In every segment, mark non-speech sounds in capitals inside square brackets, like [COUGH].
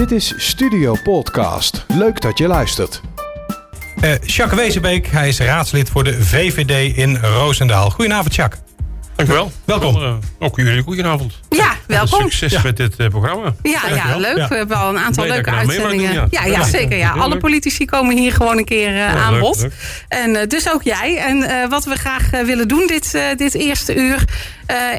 Dit is Studio Podcast. Leuk dat je luistert. Uh, Jacques Wezenbeek, hij is raadslid voor de VVD in Roosendaal. Goedenavond, Jacques. Dankjewel. Welkom. Uh, ook jullie goedenavond. Ja, welkom. Succes ja. met dit uh, programma. Ja, ja leuk. Ja. We hebben al een aantal Nee, leuke uitzendingen. doen, ja. Ja, zeker. Ja. Alle politici komen hier gewoon een keer uh, aan leuk, bod. leuk. En uh, dus ook jij. En wat we graag willen doen dit, dit eerste uur...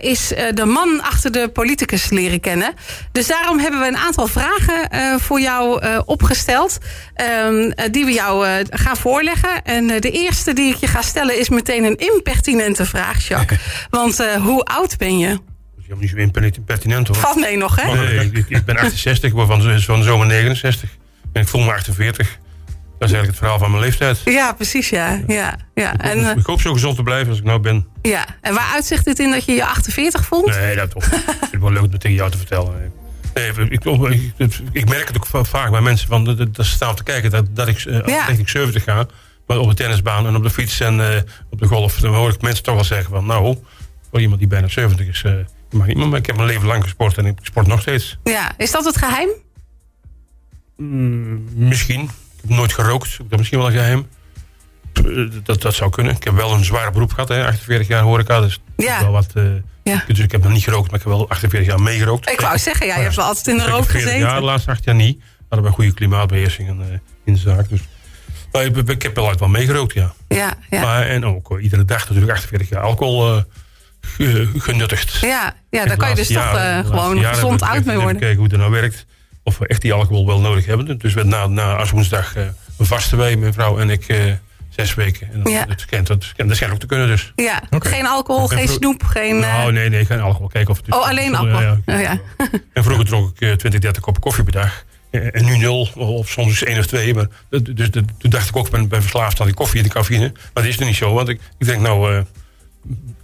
is de man achter de politicus leren kennen. Dus daarom hebben we een aantal vragen voor jou opgesteld... Ehm, die we jou gaan voorleggen. En de eerste die ik je ga stellen is meteen een impertinente vraag, Jacques. Want hoe oud ben je? Dat is helemaal niet zo impertinent hoor. Valt mee nog, hè? Nee, ik, ik ben 68, ik word van, van zomer 69. En ik voel me 48. Dat is eigenlijk het verhaal van mijn leeftijd. Ja, precies, ja. ja, ja. Ik, En, uh, ik hoop zo gezond te blijven als ik nou ben. ja. en waar uitzicht dit in dat je je 48 voelt? Nee, dat toch. ik vind het wel leuk om het tegen jou te vertellen. Nee, ik, ik, ik, merk het ook vaak bij mensen van, dat, dat ze staan te kijken dat, dat ik uh, Ja. richting 70 ga. Maar op de tennisbaan en op de fiets en uh, op de golf. Dan hoor ik mensen toch wel zeggen van nou, voor iemand die bijna 70 is, uh, mag niet. Maar ik heb mijn leven lang gesport en ik sport nog steeds. Ja, is dat het geheim? Mm, misschien. Ik heb nooit gerookt. Dat is misschien wel een geheim. Dat, dat zou kunnen. Ik heb wel een zwaar beroep gehad, hè. 48 jaar horeca. Dus Ja. wel wat. Uh, Ja. Dus ik heb nog niet gerookt, maar ik heb wel 48 jaar meegerookt. Ik wou zeggen, ja, je hebt wel altijd in de rook 40 gezeten. jaar, de laatste acht jaar niet. We hadden we een goede klimaatbeheersing in, uh, in de zaak. Dus. Maar ik, ik heb wel altijd wel meegerookt, ja. Ja, ja. Maar, en ook uh, iedere dag natuurlijk 48 jaar alcohol genuttigd. Ja, ja daar kan je dus toch uh, gewoon gezond oud mee worden. kijken hoe het nou werkt. Of we echt die alcohol wel nodig hebben. Dus we na, na Aswoensdag uh, vasten wij, mijn vrouw en ik, uh, zes weken. En dat, Ja. dat, schijnt, dat, schijnt, dat schijnt ook te kunnen dus. Ja, geen alcohol, En geen snoep, geen... uh, Nou, nee, nee, geen alcohol. Kijken of het Oh, alleen alcohol. Ja, [LAUGHS] Oh, ja. En vroeger dronk ik uh, 20, 30 koppen koffie per dag. Eh, En nu nul, of soms één of twee. Maar dat- dus dat- toen dacht ik ook, ik ben, ben verslaafd aan die koffie en die cafeïne. Maar dat is er niet zo, want ik, ik denk nou...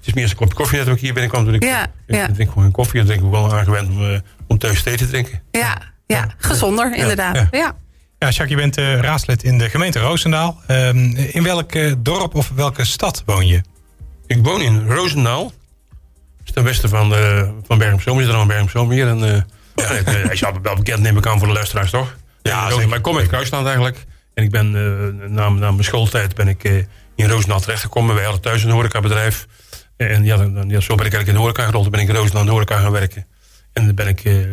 eh, het is meer eens een kopje koffie net toen ik hier binnenkwam. Toen ik, Ja, ik, ja. ik drink gewoon een koffie. Dan denk ik wel aangewend om, eh, om thuis thee te drinken. ja, ja, gezonder inderdaad. ja. Ja. Ja, Jacques, je bent uh, raadslid in de gemeente Roosendaal. Um, in welk uh, dorp of welke stad woon je? Ik woon in Roosendaal. Dat is ten westen van, uh, van Bergen-op-Zoom. Zit er aan Bergen-op-Zoom hier. En, uh, ja, ik, hij is wel bekend, neem ik aan, voor de luisteraars, toch? Ja. Maar ik kom uit Kruisland eigenlijk. En ik ben uh, na, na mijn schooltijd ben ik uh, in Roosendaal terechtgekomen. Wij hadden thuis een horecabedrijf. En ja, dan, dan- ja, zo ben ik eigenlijk in de horeca gerold. Dan ben ik in Roosendaal in de horeca gaan werken. En dan ben ik uh,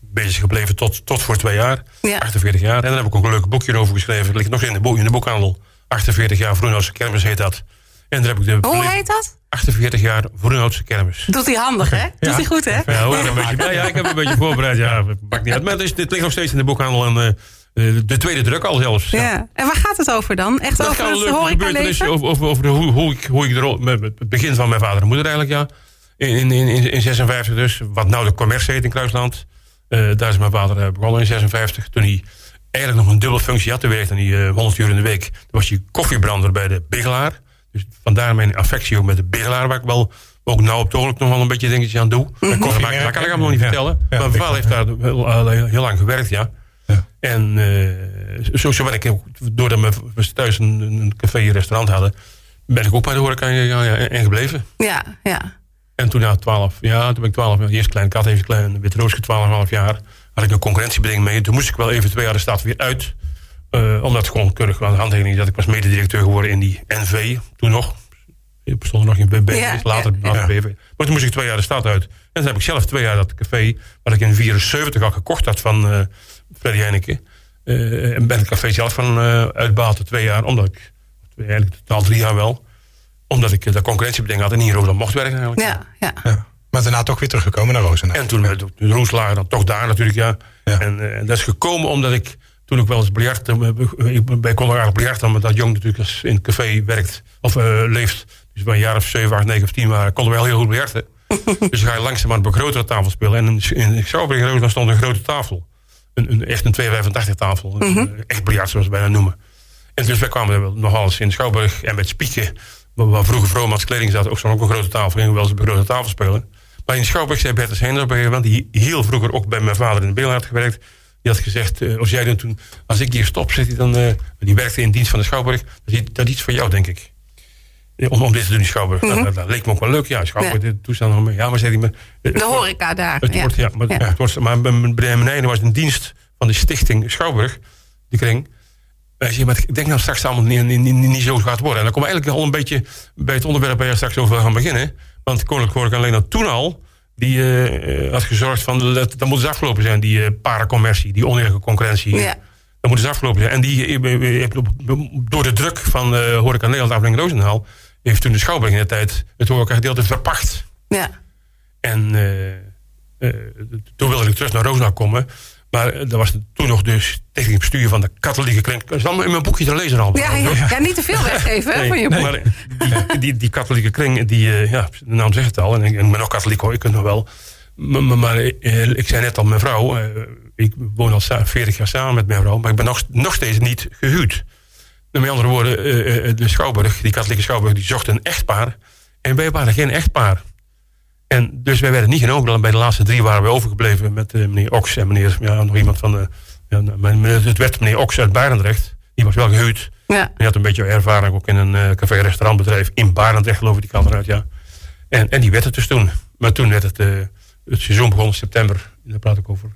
bezig gebleven tot, tot voor twee jaar. Ja. 48 jaar. En dan heb ik ook een leuk boekje over geschreven. Dat ligt nog in de, boek, in de boekhandel. 48 jaar Vroenhoutse kermis heet dat. En daar heb ik de Hoe heet dat? 48 jaar Vroenhoutse kermis. Doet hij handig, hè? Doet hij goed, hè? Ja, hoor, ik, een beetje, ja, ja, ik heb een beetje [LAUGHS] voorbereid. Ja, maakt niet uit. Maar het, is, dit ligt nog steeds in de boekhandel. En uh, de tweede druk al zelfs. Ja. En waar gaat het over dan? Echt Dat over het horecaleven? over, over, over de, hoe, hoe ik, hoe ik de rol, met het begin van mijn vader en moeder eigenlijk, ja. In, in, in, in 56 dus, wat nou de commerce heet in Kruisland. Uh, daar is mijn vader uh, begonnen in 56. Toen hij eigenlijk nog een dubbele functie had. Toen werkte hij uh, 100 uur in de week. Toen was hij koffiebrander bij de Bigelaar. Dus vandaar mijn affectie ook met de Bigelaar, waar ik wel ook nou op het ogenblik nog wel een beetje dingetjes aan doe. Mm -hmm. Dat kan ik hem nog niet vertellen. Ja, maar mijn vader heeft daar heel, al heel, heel lang gewerkt, ja. Ja. En uh, zo, zo ben ik, ook, doordat we thuis een, een café en restaurant hadden, ben ik ook bij de horeca ja, ja, en gebleven. Ja, ja. En toen na 12, ja, toen ben ik 12 jaar, eerst klein kat, even klein, wit roosje, 12,5 jaar, had ik een concurrentiebeding mee. Toen moest ik wel even twee jaar de stad weer uit. Uh, omdat gewoon keurig aan de handtekening dat ik was mededirecteur geworden in die NV, toen nog. Ik bestond er nog in BB, Ja, later, ja. later BV. Maar toen moest ik twee jaar de stad uit. En toen heb ik zelf twee jaar dat café, wat ik in 74 al gekocht had van uh, Freddy Heineken. Uh, en ben het café zelf van uh, uitbaten twee jaar, omdat ik, eigenlijk totaal drie jaar wel, omdat ik dat concurrentiebeding had en niet in Roland mocht werken eigenlijk. Ja, ja. Ja. Maar daarna toch weer teruggekomen naar Roosendaal. En toen met de Roeslager dan toch daar natuurlijk, ja. Ja. En, uh, en dat is gekomen omdat ik toen ik wel eens biljart, ik bij Colorado biljart, omdat Jong natuurlijk als in het café werkt, of uh, leeft. Dus bij een jaar of 7, 8, 9 of 10 waren, konden we wel heel goed biljarten. [LAUGHS] dus dan ga je langzaam aan op een grotere tafel spelen. En in, in Schouwburg Roosland stond een grote tafel. Een, een, echt een 285 tafel. Mm -hmm. Echt biljart, zoals we bijna noemen. En dus wij kwamen er nog alles in Schouwburg en met Spieken, waar vroeger Vromans kleding zat, ook zo'n ook een grote tafel. Gingen we wel eens op een grote tafel spelen. Maar in Schouwburg zei Bertus gegeven moment, die heel vroeger ook bij mijn vader in de Beelhard gewerkt. Die had gezegd, uh, als jij dan toen, als ik hier stop, zit hij dan, uh, die werkte in dienst van de Schouwburg, dat is dat iets voor jou, denk ik. Om, om dit te doen in Schouwburg. Mm -hmm. dat, dat, leek me ook wel leuk. Ja, Schouwburg, ja. toestand Ja, maar zei hij... Maar, de horeca daar. Het ja. wordt, ja, maar, ja. Het wordt, maar meneer was een dienst van de stichting Schouwburg, de kring. Wij zeggen, maar ik denk nou straks allemaal niet, niet, niet, niet zo gaat worden. En dan komen we eigenlijk al een beetje bij het onderwerp waar je straks over gaan beginnen. Want Koninklijke Horeca alleen al toen al, die eh, had gezorgd van, dat, dat moet eens afgelopen zijn, die uh, paracommercie, die oneerlijke concurrentie. Ja. Dat moet eens afgelopen zijn. En die, eh, eh, door de druk van uh, Horeca Nederland, afdeling Roosendaal, heeft toen de Schouwburg in de tijd het horeca gedeelte verpacht. Ja. En toen wilde ik terug naar Roosendaal komen. Maar dat was toen nog dus technisch bestuur van de katholieke kring. Dat is allemaal in mijn boekje te lezen al. Ja, ja, ja niet te veel weggeven nee, van je boek. Maar die, die, die, katholieke kring, die, ja, de naam zegt het al. En ik, ben nog katholiek hoor, ik kan nog wel. Maar, maar, maar ik zei net al, mijn vrouw, ik woon al 40 jaar samen met mijn vrouw, maar ik ben nog, nog steeds niet gehuwd. Met andere woorden, de Schouwburg, die katholieke Schouwburg, die zocht een echtpaar. En wij waren geen echtpaar. En dus wij werden niet genomen. Bij de laatste drie waren we overgebleven met meneer Ox en meneer, ja, nog iemand van de, ja, het werd meneer Ox uit Barendrecht. Die was wel gehuwd. Ja. Die had een beetje ervaring ook in een café-restaurantbedrijf in Barendrecht, geloof ik, die kant eruit, ja. En, en die werd het dus toen. Maar toen werd het, uh, het seizoen begon in september. Daar praat ik over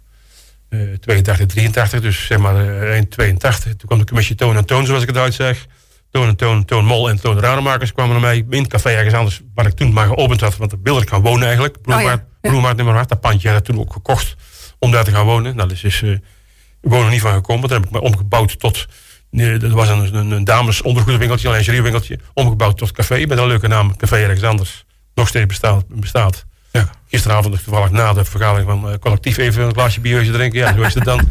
82, 83, dus zeg maar uh, eind 82. Toen kwam de commissie Toon en Toon, zoals ik het uitzeg. Toon en Toon, Toon Mol en Toon de Rademakers kwamen naar mij in het café ergens anders, waar ik toen maar geopend had, want daar wilde ik gaan wonen eigenlijk. Bloemarkt, oh ja. nummer 8, dat pandje had ik toen ook gekocht om daar te gaan wonen. Nou, dus is uh, wonen niet van gekomen, dan heb ik me omgebouwd tot, uh, dat was een, een, een dames ondergoedenwinkeltje, een lingeriewinkeltje, omgebouwd tot café, met een leuke naam, café ergens anders. Nog steeds bestaat. bestaat. Ja. Gisteravond toevallig na de vergadering van uh, collectief even een glaasje biertje drinken. Ja, zo is het dan. [LAUGHS]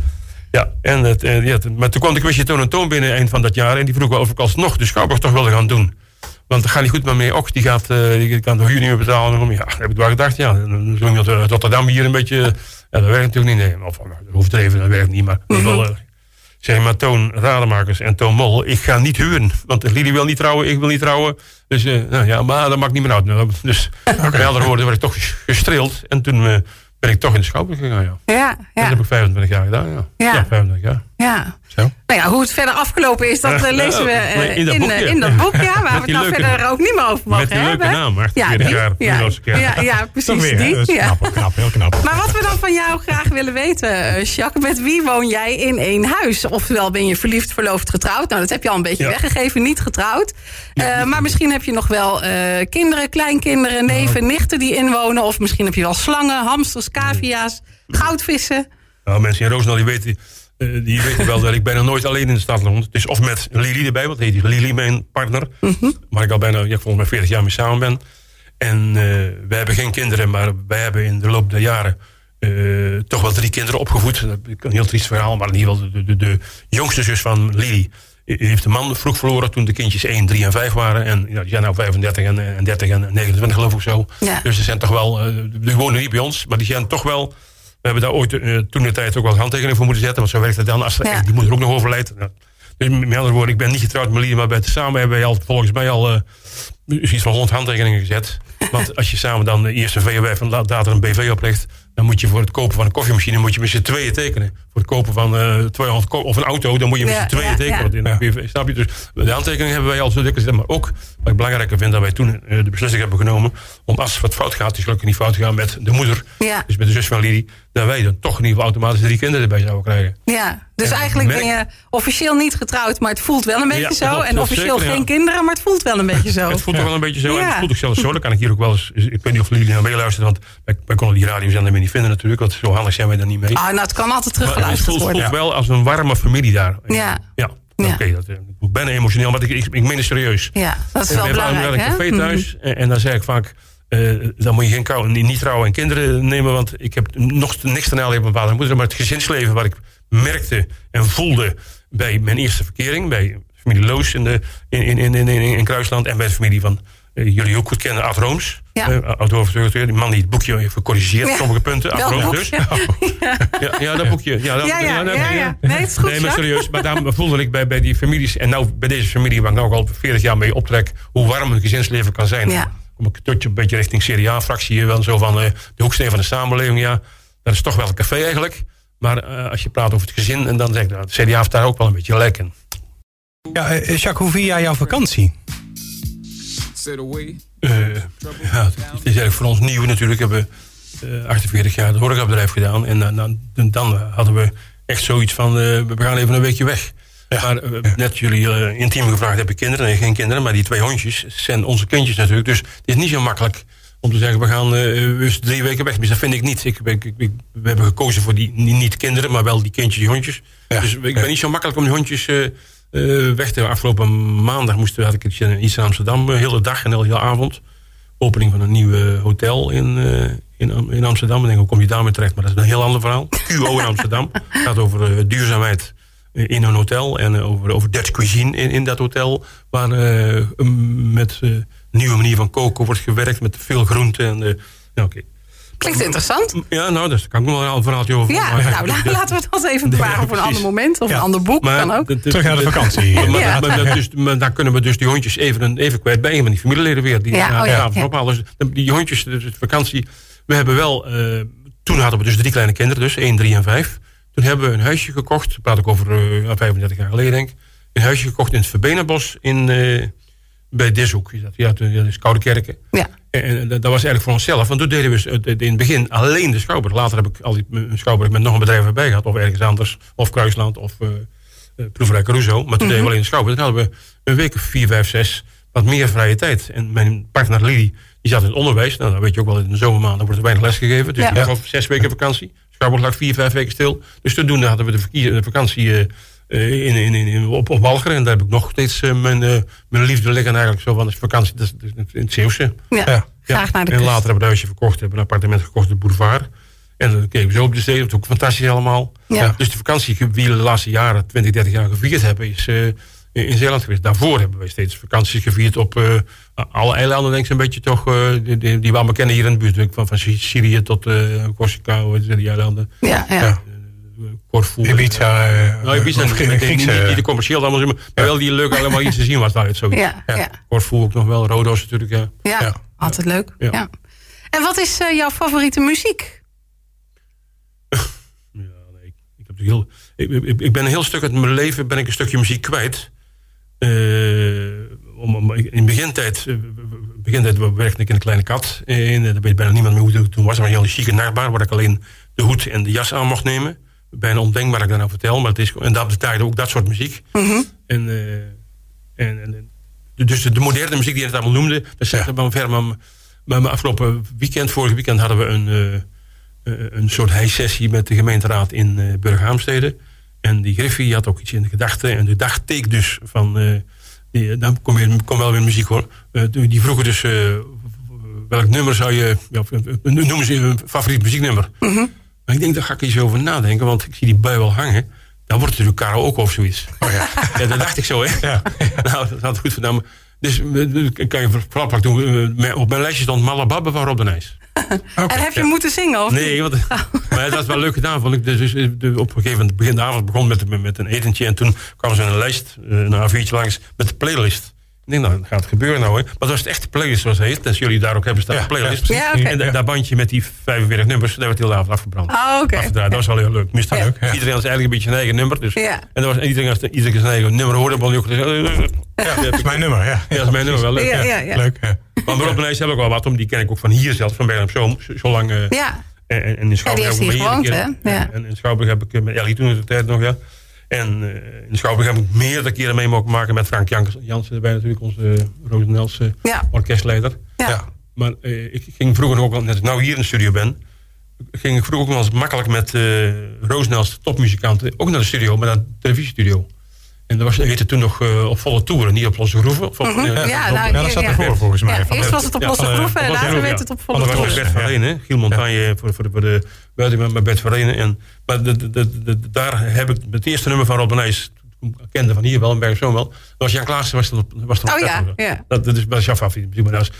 Ja, en het, uh, ja, maar toen kwam de commissie Toon en Toon binnen eind van dat jaar. En die vroeg wel of ik alsnog de Schouwburg toch wilde gaan doen. Want dat gaat niet goed met meneer Ox. Die, gaat, uh, die kan de huur niet meer betalen. Ja, dat heb ik wel gedacht. Ja, dan iemand uit Rotterdam hier een beetje... Ja, dat werkt natuurlijk niet. Nee, of overdreven, dat werkt niet. Maar ieder geval... Zeg maar Toon Rademakers en Toon Mol, ik ga niet huren. Want Lili wil niet trouwen, ik wil niet trouwen. Dus uh, nou ja, maar dat maakt niet meer uit. Dus okay. met andere woorden werd ik toch gestreeld. En toen uh, ben ik toch in de Schouwburg gegaan, ja. Ja, ja. Dat heb ik 25 jaar gedaan, ja. Ja, ja 25 jaar. Ja. Zo. Nou ja, hoe het verder afgelopen is, dat uh, lezen we in, dat in, boek, in, dat boek, ja. Waar we het nou verder ook niet meer over mogen hebben. Met die leuke naam, 48 ja, die, jaar. Ja, ja, ja, precies weer, die. Ja. knap, knap, heel knap. Maar wat we dan van jou graag willen weten, Jacques, met wie woon jij in één huis? Oftewel ben je verliefd, verloofd, getrouwd? Nou, dat heb je al een beetje weggegeven, niet getrouwd. Uh, maar misschien heb je nog wel kinderen, kleinkinderen, neven, nichten die inwonen. Of misschien heb je wel slangen, hamsters, cavia's, goudvissen. Nou, mensen in Roosendaal, die weten... Uh, die weten wel dat ik bijna nooit alleen in de stad rond. Dus of met Lili erbij, want heet die Lili, mijn partner. Mm -hmm. Waar ik al bijna, ja, volgens mij 40 jaar mee samen ben. En uh, wij hebben geen kinderen, maar wij hebben in de loop der jaren uh, toch wel drie kinderen opgevoed. Een heel triest verhaal, maar in ieder geval de, de, de jongste zus van Lili heeft de man vroeg verloren toen de kindjes 1, 3 en 5 waren. En ja, die zijn nou 35 en, en 30 en 29 geloof ik zo. Ja. Dus ze zijn toch wel, die wonen niet bij ons, maar die zijn toch wel... We hebben daar ooit uh, toen de tijd ook wel handtekeningen voor moeten zetten. Want zo werkt het dan. Als ja. Die moeder ook nog overlijdt. Nou, dus met andere woorden, ik ben niet getrouwd met. Maar bij, samen hebben wij al, volgens mij al uh, iets van 100 handtekeningen gezet. [LAUGHS] Want als je samen dan eerst een VOF en later een BV opricht. Dan moet je voor het kopen van een koffiemachine moet je met z'n tweeën tekenen. Voor het kopen van uh, 200 of een auto, dan moet je met Ja, z'n tweeën ja, tekenen. ja. Snap je? Dus de handtekeningen hebben wij al zo gezet. Maar ook, wat ik belangrijker vind, dat wij toen uh, de beslissing hebben genomen. Om als wat fout gaat, het is gelukkig niet fout gegaan met de moeder. Ja. Dus met de zus van Lili. Dat wij dan toch in ieder geval automatisch drie kinderen erbij zouden krijgen. Ja, dus En eigenlijk merk- ben je officieel niet getrouwd, maar het voelt wel een beetje Ja, zo. en officieel zeker, ja. geen kinderen, maar het voelt wel een beetje zo. Het voelt toch wel een beetje zo. En Ja. het voelt ook zelfs zo. Dan kan ik hier ook wel eens. Ik weet niet of jullie naar meeluisteren. Want wij, wij konden die radiozender meer niet vinden natuurlijk. Want zo handig zijn wij daar niet mee. Ah, nou, het kan altijd het teruggeluisterd voelt, worden. voelt wel als een warme familie daar. Ja. Ja. Ja. Oké, dat, eh, ik ben emotioneel, maar ik, ik, ik meen het serieus. Ja, dat is We wel hebben belangrijk, een hè? café Mhm. thuis. En, en dan zeg ik vaak. eh, dan moet je geen kou, niet, niet trouwen en kinderen nemen. Want ik heb nog niks te nadelen op mijn vader en moeder. Maar het gezinsleven wat ik merkte en voelde bij mijn eerste verkering. Bij familie Loos in, de, in, in, in, in, in Kruisland. En bij de familie van eh, jullie ook goed kennen, Ad Rooms. Ja. Uh, oud-hoofdredacteur. Die man die het boekje heeft gecorrigeerd. Ja. Sommige punten. Rooms boek? dus. [LAUGHS] Ja. Ja, ja, dat boekje. Ja, dat, Ja, ja, nee, ja. Nee, het is goed, Nee, maar serieus. Maar daarom voelde ik bij, bij die families... en nou bij deze familie waar ik nou al 40 jaar mee optrek... hoe warm een gezinsleven kan zijn. Ja. Kom ik tot een beetje richting CDA-fractie hier wel zo van... eh, de hoeksteen van de samenleving, ja. Dat is toch wel een café eigenlijk. Maar eh, als je praat over het gezin... en dan zeg ik, nou, de CDA heeft daar ook wel een beetje in. Ja, eh, Jacques, hoe vier jij jouw vakantie? Eh, ja, het is eigenlijk voor ons nieuw natuurlijk. We hebben eh 48 jaar het horecabedrijf gedaan. En eh, dan, dan hadden we echt zoiets van, eh, we gaan even een weekje weg. Maar eh, net jullie uh, intiem gevraagd, heb ik kinderen? Nee, geen kinderen, maar die twee hondjes zijn onze kindjes natuurlijk. Dus het is niet zo makkelijk om te zeggen, we gaan uh, drie weken weg. Dus dat vind ik niet. Ik, ik, ik, we hebben gekozen voor die niet kinderen, maar wel die kindjes, die hondjes. dus ik ben niet zo makkelijk om die hondjes weg te Afgelopen maandag moesten, had ik iets in Amsterdam, de hele dag en de hele avond. Opening van een nieuw hotel in, in, in Amsterdam. Ik denk, hoe kom je daarmee terecht? Maar dat is een heel ander verhaal. QO in Amsterdam. Het [LAUGHS] gaat over duurzaamheid in een hotel. En over, over Dutch cuisine in, in dat hotel. Waar met nieuwe manier van koken wordt gewerkt. Met veel groenten. En, uh, ja, okay. Klinkt interessant. Ja, nou, daar kan ik nog wel een verhaaltje over. Ja, nou, laten we dat even bewaren [LAUGHS] ja, voor een ander moment. Of ja. een ander boek, maar, kan ook. Terug naar de vakantie. [LAUGHS] maar, ja. maar, dus, maar dan kunnen we dus die hondjes even, even kwijt bij een van die familieleden weer. Die ja, oh, ophalen. Dus die hondjes, dus de vakantie. We hebben wel, toen hadden we dus drie kleine kinderen, dus 1, 3 en 5. Toen hebben we een huisje gekocht, dat praat ik over uh, 35 jaar geleden denk ik. Een huisje gekocht in het Verbenenbos in, uh, bij Dishoek. Ja, dat is Koude Kerken. Ja. En, en, dat was eigenlijk voor onszelf. Want toen deden we in het begin alleen de Schouwburg. Later heb ik al die Schouwburg met nog een bedrijf erbij gehad. Of ergens anders. Of Kruisland of uh, uh, Proeverij Caruso. Maar toen mm -hmm. deden we alleen de Schouwburg. Toen hadden we een week of vier, vijf, zes wat meer vrije tijd. En mijn partner Lily, die zat in het onderwijs. Nou, dan weet je ook wel, in de zomermaanden wordt er weinig les gegeven. Dus ja. ik zes weken vakantie. Schouwburg lag vier, vijf weken stil. Dus toen hadden we de, de vakantie uh, in, in, in, op, op. En daar heb ik nog steeds uh, mijn, uh, mijn liefde liggen eigenlijk zo van de vakantie dat is, in het Zeeuwse. Ja, ja. graag naar de En later hebben we een huisje verkocht, hebben een appartement gekocht op de boulevard. En dan keken we zo op de steden, dat is ook fantastisch allemaal. Ja. Dus de vakantie die we de laatste jaren, 20, 30 jaar gevierd hebben, is in Zeeland geweest. Daarvoor hebben wij steeds vakanties gevierd op uh, alle eilanden, denk ik een beetje toch, uh, die, die, die we allemaal kennen hier in de buurt. Van, van Syrië tot uh, Corsica, die eilanden. Ja, ja. ja. Corfu. Ibiza. nou, Ibiza niet, niet, niet, niet de commercieel allemaal, maar ja. wel die leuk allemaal iets te zien was daar. Zo. Ja, ja. Corfu ook nog wel, Rodos natuurlijk. Ja, ja, ja. altijd leuk. Ja. ja. En wat is jouw favoriete muziek? ja, nee, ik, heb heel, ik, ik, ik ben een heel stuk uit mijn leven ben ik een stukje muziek kwijt. Uh, om, om, in begintijd, uh, begintijd werkte ik in een kleine kat. En daar weet bijna niemand meer hoe het toen was. Maar een hele chique nachtbaar, waar ik alleen de hoed en de jas aan mocht nemen. Bijna ondenkbaar dat ik dat nou vertel. Maar het is, en dat betaalde ook dat soort muziek. Mm -hmm. en, uh, en, en, dus de moderne muziek die je het allemaal noemde. Dat zegt ja. ver, maar, maar, maar afgelopen weekend, vorig weekend, hadden we een, een soort heissessie met de gemeenteraad in Burghaamstede. En die Griffie had ook iets in de gedachten. En de dagteek dus van... Uh, die, dan kom, je, kom wel weer muziek hoor. Uh, die vroegen dus... Uh, welk nummer zou je... Ja, noemen ze een favoriet muzieknummer. Mm -hmm. Maar ik denk, daar ga ik eens over nadenken. Want ik zie die bui wel hangen. Dan wordt het natuurlijk karaoke of zoiets. Oh ja. [LAUGHS] ja, dat dacht ik zo hè. Ja. [LAUGHS] nou, dat had goed gedaan. Dus kan je vooral doen. Op mijn lijstje stond Malababbe van Rob de Nijs. Okay, en heb je ja. moeten zingen? Of nee, want, oh. maar dat is wel leuk gedaan. Vond ik. Dus, de, op een gegeven moment, begin de avond begon met, met een etentje. En toen kwam ze een lijst, een A4'tje langs, met de playlist. Ik denk, nou, gaat gebeuren nou. Hè. Maar dat was het echte playlist, zoals het heet. Dus jullie daar ook hebben staan, ja, playlist. Ja, okay. En da, dat bandje met die 45 nummers, daar werd heel de avond afgebrand. Oh, oké. Okay. Dat was wel heel leuk. Mist. Iedereen had eigenlijk een beetje zijn eigen nummer. Dus. Ja. En dat was, iedereen, als iedereen zijn eigen nummer hoorde, je ook te ja, dat is mijn nummer, ja. Ja, dat is mijn nummer, wel leuk. Leuk, ja. Maar Rob Nijs heb ik wel wat om. Die ken ik ook van hier zelf, van Bergen op Zoom. Zo lang... Ja. En, en in Schouwburg ja, die is hier gewoond, hè? Ja. En in Schouwburg heb ik met Ellie toen de tijd nog, ja. En uh, in Schouwburg heb ik meerdere keren mee mogen maken met Frank Jansen erbij natuurlijk, onze uh, Roosendelse ja. orkestleider. Ja. ja. Maar uh, ik ging vroeger ook, net als ik nou hier in de studio ben, ging ik vroeger ook wel eens makkelijk met uh, Roosendels topmuzikanten, ook naar de studio, maar naar de televisiestudio. En dat was, heette toen nog uh, op volle toeren, niet op losse groeven. Op, mm -hmm. ja, ja, nou, ja, dat zat ervoor ja. volgens mij. Ja, van eerst was het op losse groeven en later werd het op volle toeren. Dat was Bert van Renen, Giel Montagne voor, voor, voor de buiten met Bert van Renen. En, maar de, de, de, de, daar heb ik het eerste nummer van Rob kende van hier wel, in Berg wel. Dat was Jan Klaassen, was op, was op oh, ja, ja. Dat, dat is wel jouw favoriet. Maar dat is,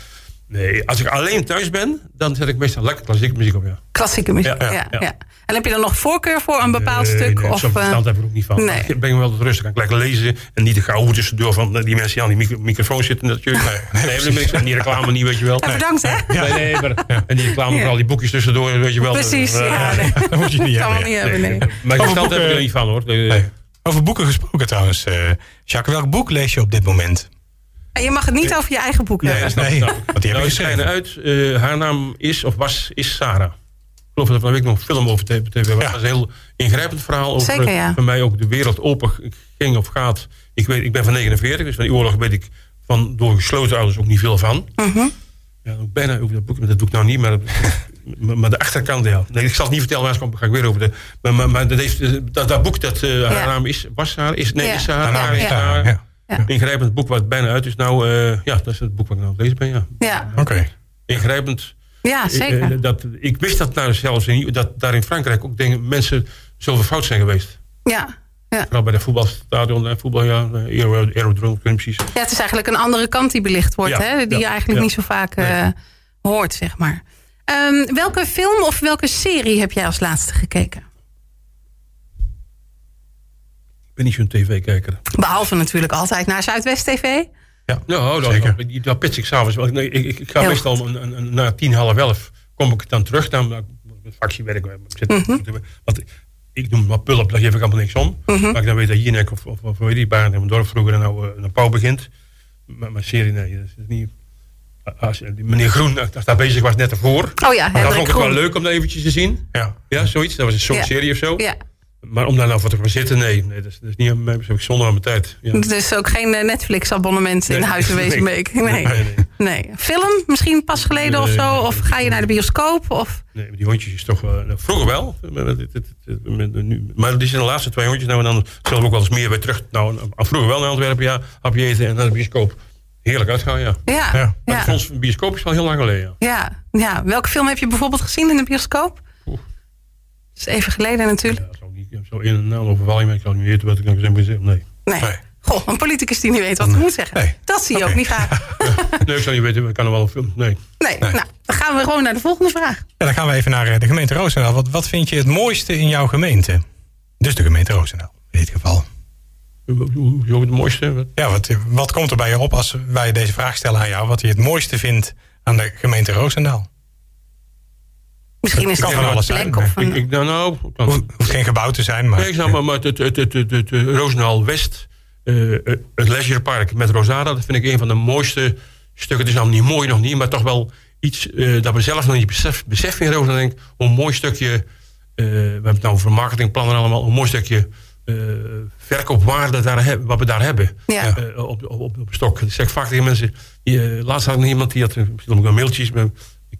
nee, als ik alleen thuis ben, dan zet ik meestal lekker klassieke muziek op, ja. Klassieke muziek, ja. ja, ja. En heb je dan nog voorkeur voor een bepaald nee, stuk? Nee, of, zo'n verstand heb ik ook niet van. Nee. Ik ben wel rustig, kan ik lekker lezen. En niet de gouden tussendoor van die mensen die aan die micro microfoon zitten natuurlijk. [LAUGHS] Nee, nee, nee en die reclame niet, weet je wel. Ja, bedankt, hè? Nee, nee, maar, ja. En die reclame voor al die boekjes tussendoor, weet je wel. Precies, ja. Nee. [LAUGHS] Dat moet je niet hebben. niet hebben, nee. Maar verstand heb ik er niet van, hoor. Nee. Over boeken gesproken trouwens. Uh, Jacques, welk boek lees je op dit moment? Je mag het niet over je eigen boek nee, hebben. Nee, want die heb nou, ik geschreven. uit. Uh, haar naam is, of was, is Sarah. geloof dat er van de week nog een film over tv was. Dat was een heel ingrijpend verhaal over Zeker, ja. voor mij ook de wereld open ging of gaat. Ik, weet, ik ben van 49, dus van die oorlog weet ik van door gesloten ouders ook niet veel van. Mhm. Ja, ook bijna over dat boek, maar dat doe ik nou niet, maar, maar de achterkant, ja. Nee, ik zal het niet vertellen, anders kom- ga ik weer over de... Maar, maar, maar dat, heeft, dat, dat boek, dat eh, haar naam is, was haar, is, nee, Ja. is haar, Haar naam haar, is is daar, haar. Ja. Ingrijpend boek wat bijna uit is. Nou, eh, ja, dat is het boek wat ik nou aan het lezen ben, ja. Ja, Oké. Ingrijpend. ja zeker. Eh, dat, ik wist dat nou zelfs in, dat daar in Frankrijk ook dingen, mensen zoveel fout zijn geweest. Ja. Ja. Vooral bij de voetbalstadion en voetbal, ja, eh, aero- aerodroom, ik weet niet precies. ja, het is eigenlijk een andere kant die belicht wordt, Ja, hè? die ja, je eigenlijk ja. niet zo vaak Nee. eh, hoort, zeg maar. Ehm, welke film of welke serie heb jij als laatste gekeken? Ik ben niet zo'n tv-kijker. Behalve natuurlijk altijd naar Zuidwest TV. Ja, Nou, dat, zeker. dat, dat pits ik s'avonds. wel. Nee, ik, ik, ik ga Heel meestal een, een, een- na tien, half elf kom ik dan terug. Dan fractiewerk. Ik zit, Mhm. want ik noem maar pulp, daar geef ik allemaal niks om. Mhm. Maar ik dan weet dat Jinek of, of, of weet je, bij in mijn dorp vroeger en nou uh, een pauw begint. Maar, maar serie, nee, dat is niet... Als, die meneer Groen, als daar bezig was net ervoor. Oh ja, dat vond ik wel leuk om dat eventjes te zien. Ja. Ja, zoiets. Dat was een soort Ja. serie of zo. Ja, Maar om daar nou voor te gaan zitten, nee. nee dat, is, dat is niet. Dat heb ik zonde aan mijn tijd. Ja. het is ook geen eh, Netflix-abonnement in Nee. Huizenwezenbeek. [LAUGHS] Nee. Nee, nee. nee. Film, misschien pas geleden of zo? Of ga je naar de bioscoop? Of... Nee, die hondjes is toch wel... nou, vroeger wel. Maar, die zijn de laatste twee hondjes. Nou, en dan zullen we ook wel eens meer weer terug. Nou, vroeger wel naar Antwerpen, ja. Hapje eten en naar de bioscoop. Heerlijk uitgaan, ja. Ja, Ja. ja. Maar ons een bioscoop is wel heel lang geleden. Ja. Ja, ja. Welke film heb je bijvoorbeeld gezien in de bioscoop? Oeh. Dat is even geleden natuurlijk. Zou niet zo in en aan overvallen, maar ik zou niet weten wat ik nou eens heb gezegd. Nee. Nee. Nee. Goh, een politicus die niet weet wat hij moet zeggen. Nee. Dat zie je ook niet vaak. [LAUGHS] nee, ik zou niet weten, ik kan er wel een film. Nee. Nee, nou, dan gaan we gewoon naar de volgende vraag. Ja, dan gaan we even naar eh, de gemeente Roosendaal. Wat, wat vind je het mooiste in jouw gemeente? Dus de gemeente Roosendaal, in dit geval. Hoezo het mooiste? Wat- Ja, wat, wat komt er bij je op als wij deze vraag stellen aan jou? Wat je het mooiste vindt aan de gemeente Roosendaal? Misschien is het van een alles plek zijn, of Ik, een... ik, nou, nou, Hoeft hoeft geen gebouw te zijn, maar... Nee, ik snap, maar, maar het, het, het, het, het, het, eh, Roosendaal West, eh, het Leisurepark met Rosada, dat vind ik een van de mooiste stukken. Het is nou niet mooi nog niet, maar toch wel iets eh, dat we zelf nog niet besef, beseffen in Roosendaal. Denk ik, hoe een mooi stukje, eh, we hebben het nou over marketingplannen allemaal, een mooi stukje eh, verkoopwaarde daar, heb- wat we daar hebben. Ja. Op, op, op, op stok. Dat zeg ik vaak tegen mensen. Die, laatst had ik nog iemand die had, misschien ook wel maar ik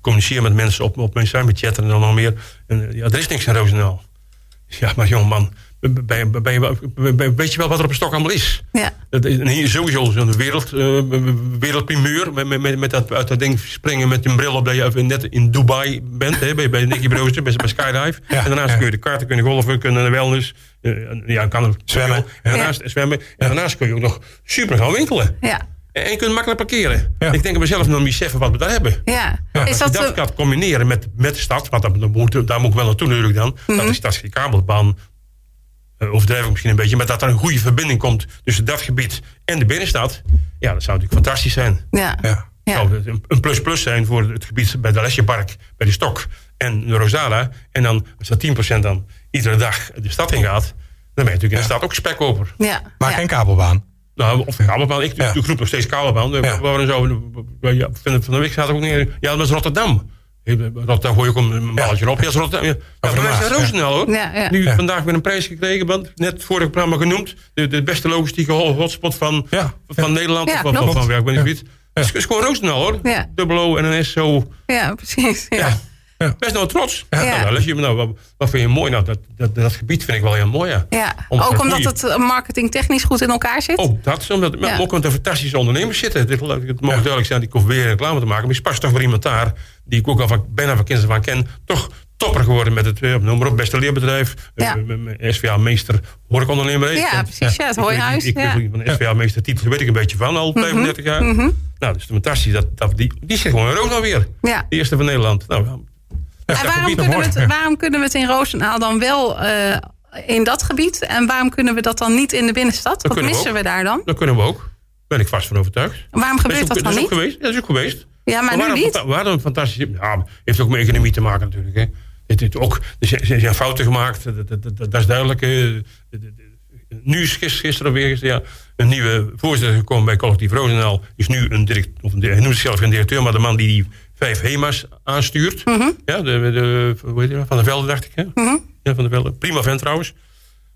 communiceer met mensen op, op mijn site, met chatten en dan nog meer. En, eh, ja, er is niks in Roosendaal. Ja, maar jongeman, ben, ben, ben, je weet je wel wat er op een stok allemaal is? Ja, Dat is- En hier sowieso zo'n wereld, eh, wereldprimeur. Met, met, met, met dat uit dat ding springen met een bril op dat je even net in Dubai bent. Hè, bij, bij Nicky Brooster, bij, bij Skydive. Ja, en daarnaast ja. kun je de karten, kun je golfen, kunnen de wellness. eh, en ja, kan er Zwemmen. En daarnaast, zwemmen. En daarnaast kun je ook nog super gaan winkelen. ja, En je kunt makkelijk parkeren. Ja. Ik denk dat we zelf nog niet beseffen wat we daar hebben. ja. Ja, Is Als dat, je dat eh, gaat combineren met, met de stad, want dat, dat moet, daar moet ik wel naartoe natuurlijk dan. Mhm. Dat is dat is die kabelbaan, uh, overdrijf ik misschien een beetje, maar dat er een goede verbinding komt tussen dat gebied en de binnenstad. Ja, dat zou natuurlijk fantastisch zijn. ja. Ja. Ja. Zou een- plus-plus zijn voor het gebied bij de Lesjepark, bij de Stok en de Rosada. En dan, als dat 10% dan iedere dag de stad ingaat, dan ben je natuurlijk in de stad ook spekkoper. Ja, Maar ja. geen kabelbaan. Nou, of de kabelbaan. Ik Ja. doe groep nog steeds kabelbaan. We Ja. waren zo, ja, van de week zaten ook neer. Ja, dat was Rotterdam. Rotterdam gooi je ook een balletje op. Ja, dat is Rotterdam. Ja, ja, de maar is Roosendaal hoor. Ja, ja. Nu Ja. vandaag weer een prijs gekregen. Want net het programma genoemd. De, de beste logistieke ho- hotspot van, Ja. van Nederland. Ja, of van, van, van, ja, ik weet niet. Ja. Het is gewoon Roosendaal hoor. Ja. Dubbel O en een S zo. ja, precies. Ja. Ja. Ja. Best wel trots. Ja. Nou, nou, je, nou, wat, wat vind je mooi? Nou, dat, dat, dat gebied vind ik wel heel mooi. Ja. Ja, Om ook omdat goeie- het eh, marketingtechnisch goed in elkaar zit. Ook dat, omdat, maar Ja. ook omdat er fantastische ondernemers zitten. Het, het mag duidelijk zijn, ik hoef weer reclame te maken. Maar je past toch voor iemand daar, die ik ook al van, bijna van kinds af aan ken. Toch topper geworden met het, eh, noem maar op, beste leerbedrijf. Ja. Eh, met SVA-meester, horecaondernemer. Ja, precies, ja, het hooihuis, Ik, ik, ja. weet van de SVA-meester titel weet ik een beetje van, al 35 jaar. Nou, dat is fantastisch. Dat, dat, die, die zit gewoon in Rood weer. Ja. De eerste van Nederland. Nou, ja, En waarom kunnen, we het, waarom kunnen we het in Roosendaal dan wel eh, in dat gebied? En waarom kunnen we dat dan niet in de binnenstad? Wat we missen ook. we daar dan? dat kunnen we ook. Ben ik vast van overtuigd. Waarom Dat gebeurt ook, dat dat dan ook niet? geweest. Dat is ook geweest. Ja, maar nu hadden, niet. een fanta- we hadden een fantastische... Ja, heeft ook met economie te maken natuurlijk. Hè. Het, het ook, er zijn, fouten gemaakt, dat, dat, dat, is duidelijk. De- de- de- Nu is gisteren, weer ja, een nieuwe voorzitter gekomen bij Collectief Roosendaal. Is nu een direct, of een, hij noemt zichzelf geen directeur, maar de man die die vijf HEMA's aanstuurt. Mhm. Ja, de, de, hoe heet die? Van der Velde dacht ik. Hè? Ja, van der Velde. Prima vent trouwens.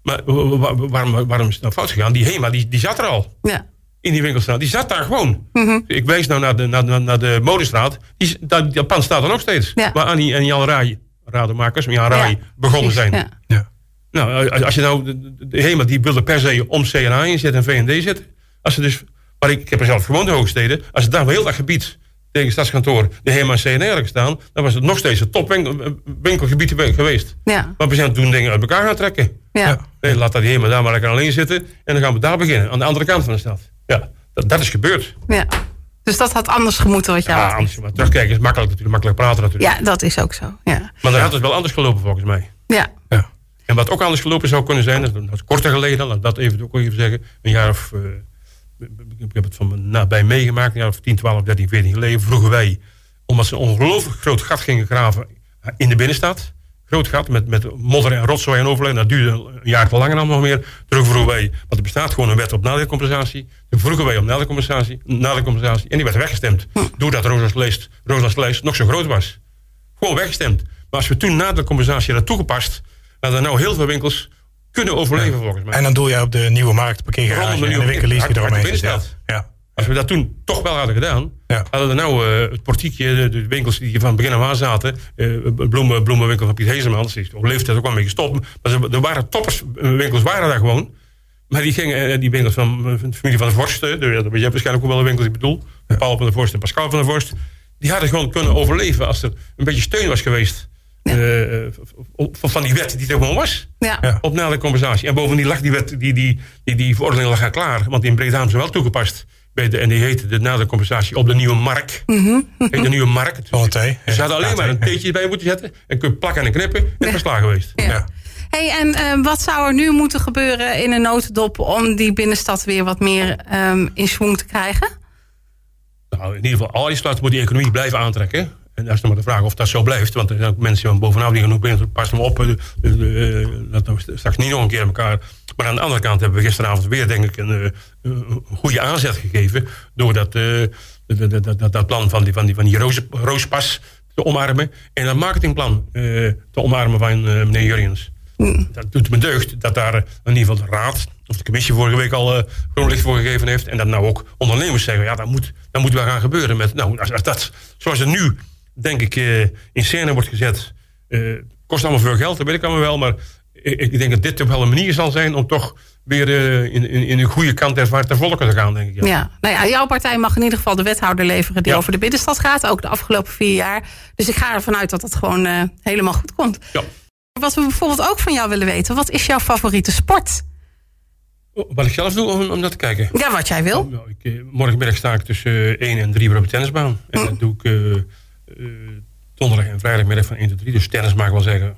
Maar wa- wa- waarom, waarom is het nou fout gegaan? Die HEMA die, die zat er al Ja. in die winkelstraat. Die zat daar gewoon. Mhm. Ik wijs nou naar de, naar, naar, naar de modestraat. Die, dat, dat pand staat er nog steeds. Ja. Waar Annie en Jan Rai, rademakers, Jan Rai, Ja, begonnen precies, zijn. Ja. Nou, als- als je nou, de, de, de HEMA die wilde per se om CNA inzetten en VND zetten. Als ze dus, maar ik, ik heb er zelf gewoond in Hoogsteden. Als het daar wel heel dat gebied tegen stadskantoor de HEMA en hadden gestaan. Dan was het nog steeds een topwinkelgebied geweest. Ja. Maar we zijn toen dingen uit elkaar gaan trekken. Ja. Ja. Nee, laat dat HEMA daar maar lekker alleen zitten. En dan gaan we daar beginnen, aan de andere kant van de stad. Ja, dat, dat is gebeurd. Ja. Dus dat had anders gemoeten wat jou Ja, anders, maar terugkijken is makkelijk natuurlijk, makkelijk praten natuurlijk. Ja, dat is ook zo. Ja. Maar dan had het wel anders gelopen volgens mij. Ja. Ja. En wat ook anders gelopen zou kunnen zijn, dat is korter geleden, laat dat even ook even zeggen. Een jaar of, eh, ik heb het van me nabij meegemaakt, of 10, 12, 13, 14 geleden. Vroegen wij, omdat ze een ongelooflijk groot gat gingen graven in de binnenstad. Groot gat met, met modder en rotzooi en overleg. Dat duurde een jaar te lang allemaal nog meer. Toen vroegen wij, want er bestaat gewoon een wet op nadeelcompensatie. Toen vroegen wij om nadeelcompensatie, nadeelcompensatie. En die werd weggestemd. Doordat Rooslands Leest, Rooslands Leest nog zo groot was. Gewoon weggestemd. Maar als we toen nadeelcompensatie hadden toegepast... dan hadden nou heel veel winkels kunnen overleven volgens mij. En dan doe je op de nieuwe markt, parkeergarage de en de Nieuwe winkeliers die eromheen. Binnenstad. Ja. Als we dat toen toch wel hadden gedaan, Ja. hadden we nou eh, het portiekje, de, de winkels die van begin af aan zaten, eh, bloemen, bloemenwinkel van Piet Heesemans, die is op leeftijd ook wel een beetje gestopt. Maar ze- er waren topperswinkels, waren daar gewoon. Maar die gingen, eh, die winkels van, de familie van de Vorst, eh, de, je hebt waarschijnlijk ook wel een winkel die ik bedoel, Paul van der Vorst en Pascal van der Vorst, die hadden gewoon kunnen overleven als er een beetje steun was geweest. Eh, eh, van die wet die er gewoon was Ja. Op nadere compensatie. En bovendien lag die, wet, die, die, die, die verordening lag al klaar. Want in Breda hebben ze wel toegepast. Bij de, en die heette de nadere compensatie op de nieuwe markt. Mhm. Heet de nieuwe markt. [LAUGHS] Ze hadden alleen maar een thee. theetje bij moeten zetten. En kun je plakken en knippen. En het was klaar geweest. Ja. Ja. Hey, en eh, wat zou er nu moeten gebeuren in een notendop om die binnenstad weer wat meer ehm, in swing te krijgen? Nou, in ieder geval, allereerst moet die economie blijven aantrekken. En dat is nog maar de vraag of dat zo blijft. Want er zijn ook mensen van bovenaf die gaan ook pas maar op. dat we straks niet nog een keer aan elkaar. Maar aan de andere kant hebben we gisteravond weer, denk ik, een, een goede aanzet gegeven. Door dat, dat, dat, dat, plan van die, van die, van die roze, roospas te omarmen. En dat marketingplan te omarmen van meneer Jurjens. Dat doet me deugd dat daar in ieder geval de raad of de commissie vorige week al eh groen licht voor gegeven heeft. En dat nou ook ondernemers zeggen, ja, dat moet, dat moet wel gaan gebeuren. Met, nou, als, als dat, zoals het nu, denk ik, eh, in scène wordt gezet, eh, kost allemaal veel geld, dat weet ik allemaal wel. Maar ik, ik denk dat dit toch wel een manier zal zijn om toch weer eh, in, in, in een goede kant ter, ter volke te gaan, denk ik. Ja. Ja. Nou ja, jouw partij mag in ieder geval de wethouder leveren die Ja. over de binnenstad gaat. Ook de afgelopen vier jaar. Dus ik ga ervan uit dat het gewoon helemaal goed komt. Ja. Wat we bijvoorbeeld ook van jou willen weten. Wat is jouw favoriete sport? Wat ik zelf doe om, om dat te kijken. Ja, wat jij wil. Nou, ik, morgenmiddag sta ik tussen eh, 1 en 3 weer op de tennisbaan. En dat doe ik donderdag en vrijdagmiddag van 1 tot 3. Dus tennis mag ik wel zeggen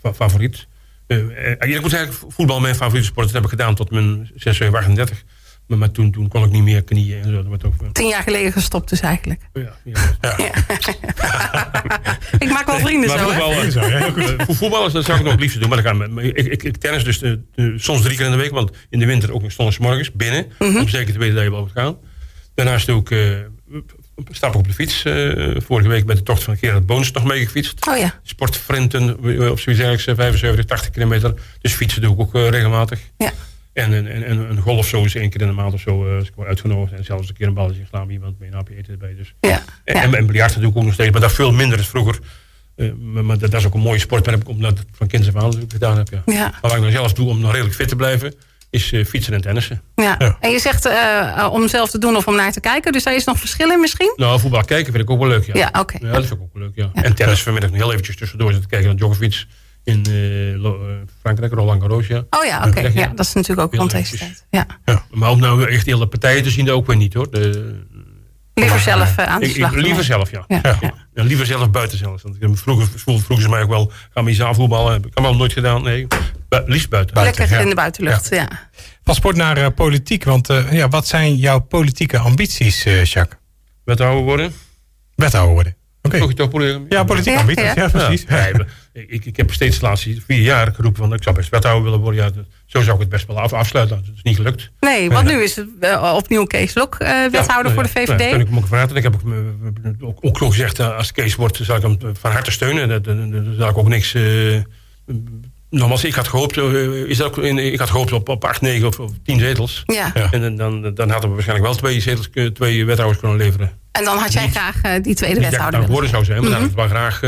fa- favoriet. Eh, eh, ik moet zeggen, voetbal mijn favoriete sport. Dat heb ik gedaan tot mijn 6, 7, 38. Maar, maar toen, toen kon ik niet meer knieën en zo. Dat ook, eh, Tien jaar geleden gestopt dus eigenlijk. ja, ja. [LAUGHS] Ik maak wel vrienden Maar zo, hè? voetbal, eh, Zo, eh, voor voetballers, dat zou ik nog het liefst doen. Maar, dan ik, ik, ik tennis dus eh, eh, soms drie keer in de week. Want in de winter ook nog zondags morgens binnen. Om zeker te weten dat je wel moet gaan. Daarnaast eh, stap op de fiets. eh, vorige week met de tocht van Gerard Boons nog meegefietst. Oh ja. Sportfrenten eh, op zoiets dergelijks, eh, 75, 80 kilometer. Dus fietsen doe ik ook eh, regelmatig. Ja. En een, en, en een golf zo is één keer in de maand of zo. eh, als ik word uitgenodigd. En zelfs een keer een balletje slaan iemand mee een hapje eten erbij. Dus. Ja. En, ja. en, en biljarten doe ik ook nog steeds. Maar dat veel minder dan vroeger. Eh, maar, maar dat, dat is ook een mooie sport. Maar heb ik omdat van kinds af aan gedaan heb. Ja. Ja. Maar wat ik nou zelf doe om nog redelijk fit te blijven. Is eh, fietsen en tennissen. Ja. Ja. En je zegt eh, eh, om zelf te doen of om naar te kijken. Dus daar is nog verschil in misschien? Nou, voetbal kijken vind ik ook wel leuk. Ja, Ja, oké. Ja, dat vind ik ook wel leuk. Ja. En tennis vanmiddag nog heel eventjes tussendoor zitten kijken naar Djokovic. In Frankrijk, Roland Garros. Ja. Oh ja, oké. Ja, dat is natuurlijk ook rond deze tijd. Ja. Maar om nou echt hele partijen te zien, dat ook weer niet hoor. De, Liever zelf aan de ik, ik, slag. liever zelf, ja. Ja. Ja. Ja. Ja, liever zelf buiten zelfs. Want ik heb vroeger, vroegen ze mij ook wel, gaan we iets aanvoetballen? Heb ik allemaal nooit gedaan. Nee, liefst buiten. Buiten. Lekker ja. in de buitenlucht, ja. Van sport naar eh, politiek. Want eh, ja, wat zijn jouw politieke ambities, eh Jacques? Wethouder worden. Wethouder worden. Oké. Toch je toch proberen? Ja, politieke Ja, ambities. ja. Ja, precies. Ja, ik, ik heb steeds de laatste vier jaar geroepen van ik zou best wethouder willen worden. Ja, zo zou ik het best wel af, afsluiten. Dat is niet gelukt. Nee, want nu is het uh, opnieuw Kees Lok uh, wethouder ja, voor de VVD. Ja, ben ik hem ook ik heb ook, ook, ook nog gezegd, als Kees wordt, zal ik hem van harte steunen. Daar zal ik ook niks... Nogmaals, ik had gehoopt, is dat ook in, ik had gehoopt op, op 8, 9 of, of 10 zetels. Ja. En dan, dan hadden we waarschijnlijk wel twee zetels, twee wethouders kunnen leveren. En dan had jij niet, graag uh, die tweede wethouder willen worden zou zijn, maar mm -hmm. ik wel graag...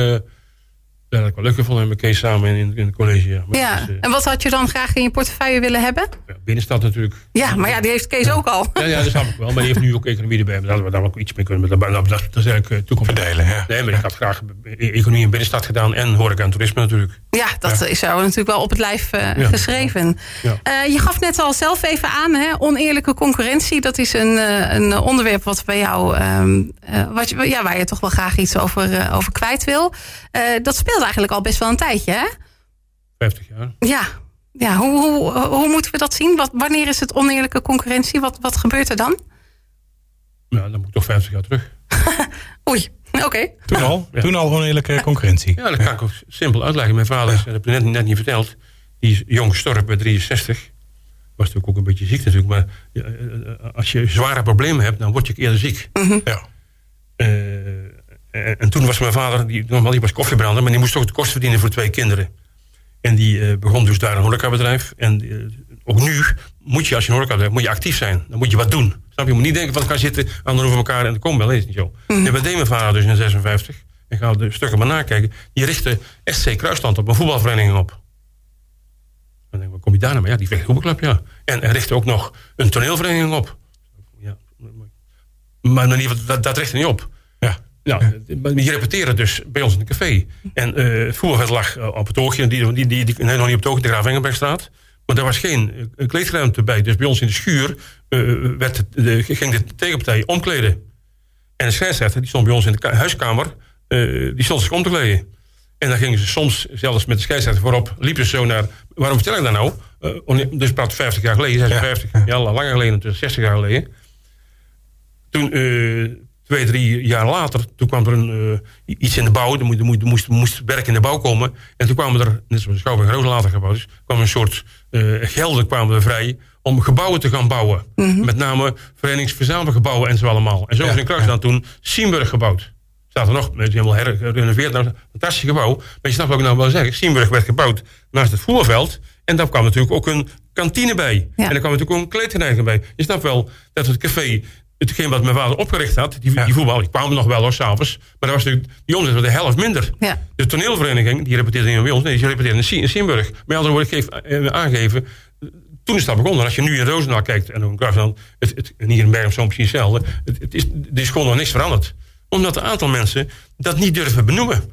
Ja, dat ik wel leuk gevonden met Kees samen in, in het college. Ja. ja. Dus, uh, en wat had je dan graag in je portefeuille willen hebben? Ja, binnenstad natuurlijk. Ja, maar ja, die heeft Kees ook al. Ja, ja, dat snap ik wel. Maar die heeft nu ook economie erbij. Maar daar hadden we daar ook iets mee kunnen. Dat, dat, dat is eigenlijk uh, toekomst. Verdelen, ja. Nee, maar ik had graag economie in binnenstad gedaan. En horeca en toerisme natuurlijk. Ja, dat ja. is jou natuurlijk wel op het lijf uh, ja. geschreven. Ja. je gaf net al zelf even aan, hè, oneerlijke concurrentie. Dat is een, een onderwerp wat bij jou, um, wat je, ja, waar je toch wel graag iets over, over kwijt wil. dat speelt eigenlijk al best wel een tijdje, hè? 50 jaar. Ja, ja hoe, hoe, hoe moeten we dat zien? Wat, wanneer is het oneerlijke concurrentie? Wat, wat gebeurt er dan? Ja, dan moet ik toch 50 jaar terug. [LAUGHS] Oei, oké. Okay. Toen al? Ja. Toen al oneerlijke concurrentie? Ja, dat kan ik ook simpel uitleggen. Mijn vader, is, dat heb ik net, net niet verteld, die is jong gestorven bij 63. Was natuurlijk ook een beetje ziek natuurlijk. Maar als je zware problemen hebt, dan word je eerder ziek. Mm -hmm. Ja. Uh, en, en, toen was mijn vader, die, normaal die was koffiebrander... maar die moest toch de kost verdienen voor twee kinderen. En die uh, begon dus daar een horecabedrijf. En uh, ook nu moet je, als je een horecabedrijf moet je actief zijn. Dan moet je wat doen. Snap je? Je moet niet denken van, ik ga zitten over elkaar en dan komt wel. Nee, is niet zo. Mm. En dat deed mijn vader dus in 56. Ik ga de stukken maar nakijken. Die richtte SC Kruisland op, een voetbalvereniging op. Dan denk ik, wat kom je daar nou mee? Ja, die vechtvoetbalclub, ja. En hij richtte ook nog een toneelvereniging op. Ja. Maar in ieder geval, dat, dat richtte niet op. Ja. Nou, die repeteren dus bij ons in het café. En uh, het voetbalveld lag op het oogje. Die, die, die, die, nee, nog niet op het oogje, de Graaf Engelbergstraat. Maar er was geen uh, kleedruimte bij. Dus bij ons in de schuur uh, werd het, de, ging de tegenpartij omkleden. En de scheidsrechter, die stond bij ons in de huiskamer... die stond zich om te kleden. En dan gingen ze soms, zelfs met de scheidsrechter voorop... liepen ze zo naar... Waarom vertel ik dat nou? dus praat 50 jaar geleden, 56 ja. jaar langer geleden, dus 60 jaar geleden. Toen twee, drie jaar later, toen kwam er een, uh, iets in de bouw. Er moest, moest, moest, werk in de bouw komen. En toen kwamen er, net zoals Schouwburg Roos later gebouwd is... kwam een soort uh, gelden kwamen er vrij om gebouwen te gaan bouwen. Mm -hmm. Met name verenigingsverzamelgebouwen en zo allemaal. En zo is in Kruisland toen Siemburg gebouwd. Staat er nog, het is helemaal herrenoveerd. Nou, fantastisch gebouw. Maar je snapt wat ik nou wil zeggen. Siemburg werd gebouwd naast het voerveld. En daar kwam natuurlijk ook een kantine bij. Ja. En daar kwam natuurlijk ook een kleedreiniging bij. Je snapt wel dat het café hetgeen wat mijn vader opgericht had, die, ja. die voetbal, die kwamen nog wel hoor, s'avonds. Maar dat was natuurlijk, die omzet was de helft minder. Ja. De toneelvereniging, die repeteerde in bij ons, nee, die repeteerde in Simburg. Met andere woorden, ik geef uh, aangeven, toen is dat begonnen. Als je nu in Roosendaal kijkt, en dan, het, het, en hier in Bergen zo precies hetzelfde, het, het is, er is gewoon nog niks veranderd. Omdat een aantal mensen dat niet durven benoemen.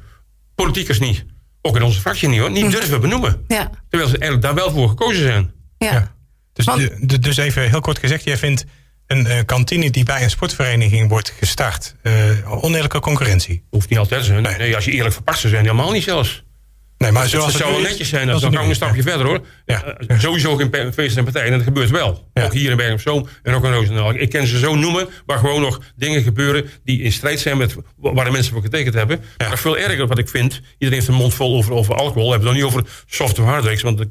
Politiekers niet. Ook in onze fractie niet hoor, niet durven benoemen. Ja. Terwijl ze eigenlijk daar wel voor gekozen zijn. Ja. ja. Dus, Want, dus even heel kort gezegd, jij vindt een uh, kantine die bij een sportvereniging wordt gestart. Uh, oneerlijke concurrentie. Hoeft niet altijd te zijn. Nee. nee, als je eerlijk verpakt zou zijn, helemaal niet zelfs. Nee, maar zoals het zou wel netjes zijn, dan kan ik een stapje verder hoor. Ja. Uh, sowieso geen feesten en partijen, en dat gebeurt wel. Ja. Ook hier in Bergen op Zoom en ook in Roosendaal. Ik ken ze zo noemen, waar gewoon nog dingen gebeuren die in strijd zijn met waar de mensen voor getekend hebben. Ja. Maar veel erger wat ik vind, iedereen heeft een mond vol over, over alcohol. We hebben het nog niet over soft of harddrinks, want dat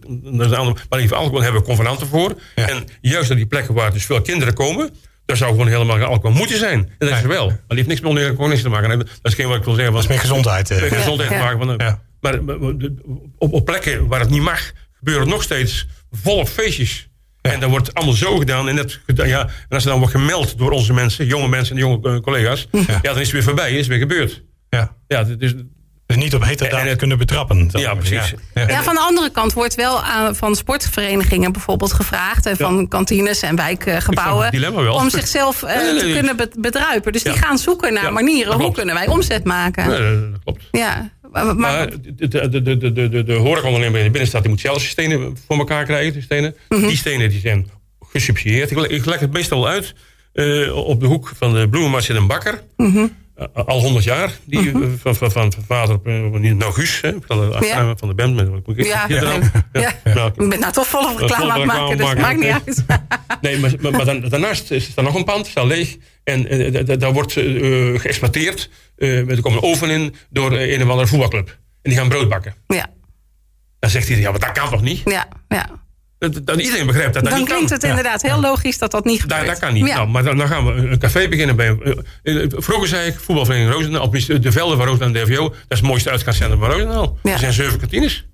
is een ander, maar even alcohol hebben we convenanten voor. Ja. En juist op die plekken waar dus veel kinderen komen, daar zou gewoon helemaal geen alcohol moeten zijn. En dat is er wel. Maar die heeft niks met concurrentie te maken. Dat is geen wat ik wil zeggen. Dat is meer gezondheid. Met gezondheid te maken. Van. Maar, maar op, op, plekken waar het niet mag, gebeuren nog steeds volop feestjes. Ja. En dan wordt allemaal zo gedaan. En, dat, ja, en als het dan wordt gemeld door onze mensen, jonge mensen en jonge uh, collega's, ja. ja. dan is het weer voorbij, is het weer gebeurd. Ja. Ja, dus, dus niet op heterdaad kunnen betrappen. Ja, precies. Ja. ja. van de andere kant wordt wel aan, van sportverenigingen bijvoorbeeld gevraagd. En van ja. kantines en wijkgebouwen. Om zichzelf uh, nee, [LAUGHS] nee, nee. te kunnen bedruipen. Dus die gaan zoeken naar manieren. Hoe kunnen wij omzet maken? dat klopt. Ja. Maar, maar de, de, de, de, de, horecaondernemer in de binnenstad die moet zelf zijn stenen voor elkaar krijgen. Die stenen, Mhm. mm -hmm. die, stenen die zijn gesubsidieerd. Ik, ik leg het meestal wel uit. Uh, op de hoek van de bloemenmars zit een bakker. Mm -hmm. Uh, al honderd jaar. Die, uh, [LAUGHS] van, van, van vader, nou Guus, hè, van, de, Ja. van de band. Met, [LAUGHS] Ja, ja, ja. ja. ja. Ik ben nou toch volle reclame aan het maken, dus maakt niet uit. [LAUGHS] Nee, maar, maar, maar dan, daarnaast is er nog een pand, staat leeg. En uh, daar wordt uh, geëxploiteerd. Er komt een oven in door een of andere voetbalclub. die gaan brood bakken. Ja, Dan zegt hij, ja, maar dat kan toch niet? ja, ja. Dat, dat- iedereen begrijpt dat dat Dan niet klinkt kan. het inderdaad heel logisch dat dat niet gebeurt. dat kan niet. Ja. Nou, maar dan, dan gaan we een café beginnen bij. eh, eh, vroeger zei ik voetbalvereniging Roosendaal. De velden van Roosendaal en DVO. Dat is het mooiste uitgaanscentrum van Roosendaal. Ja. Er zijn zeven kantines.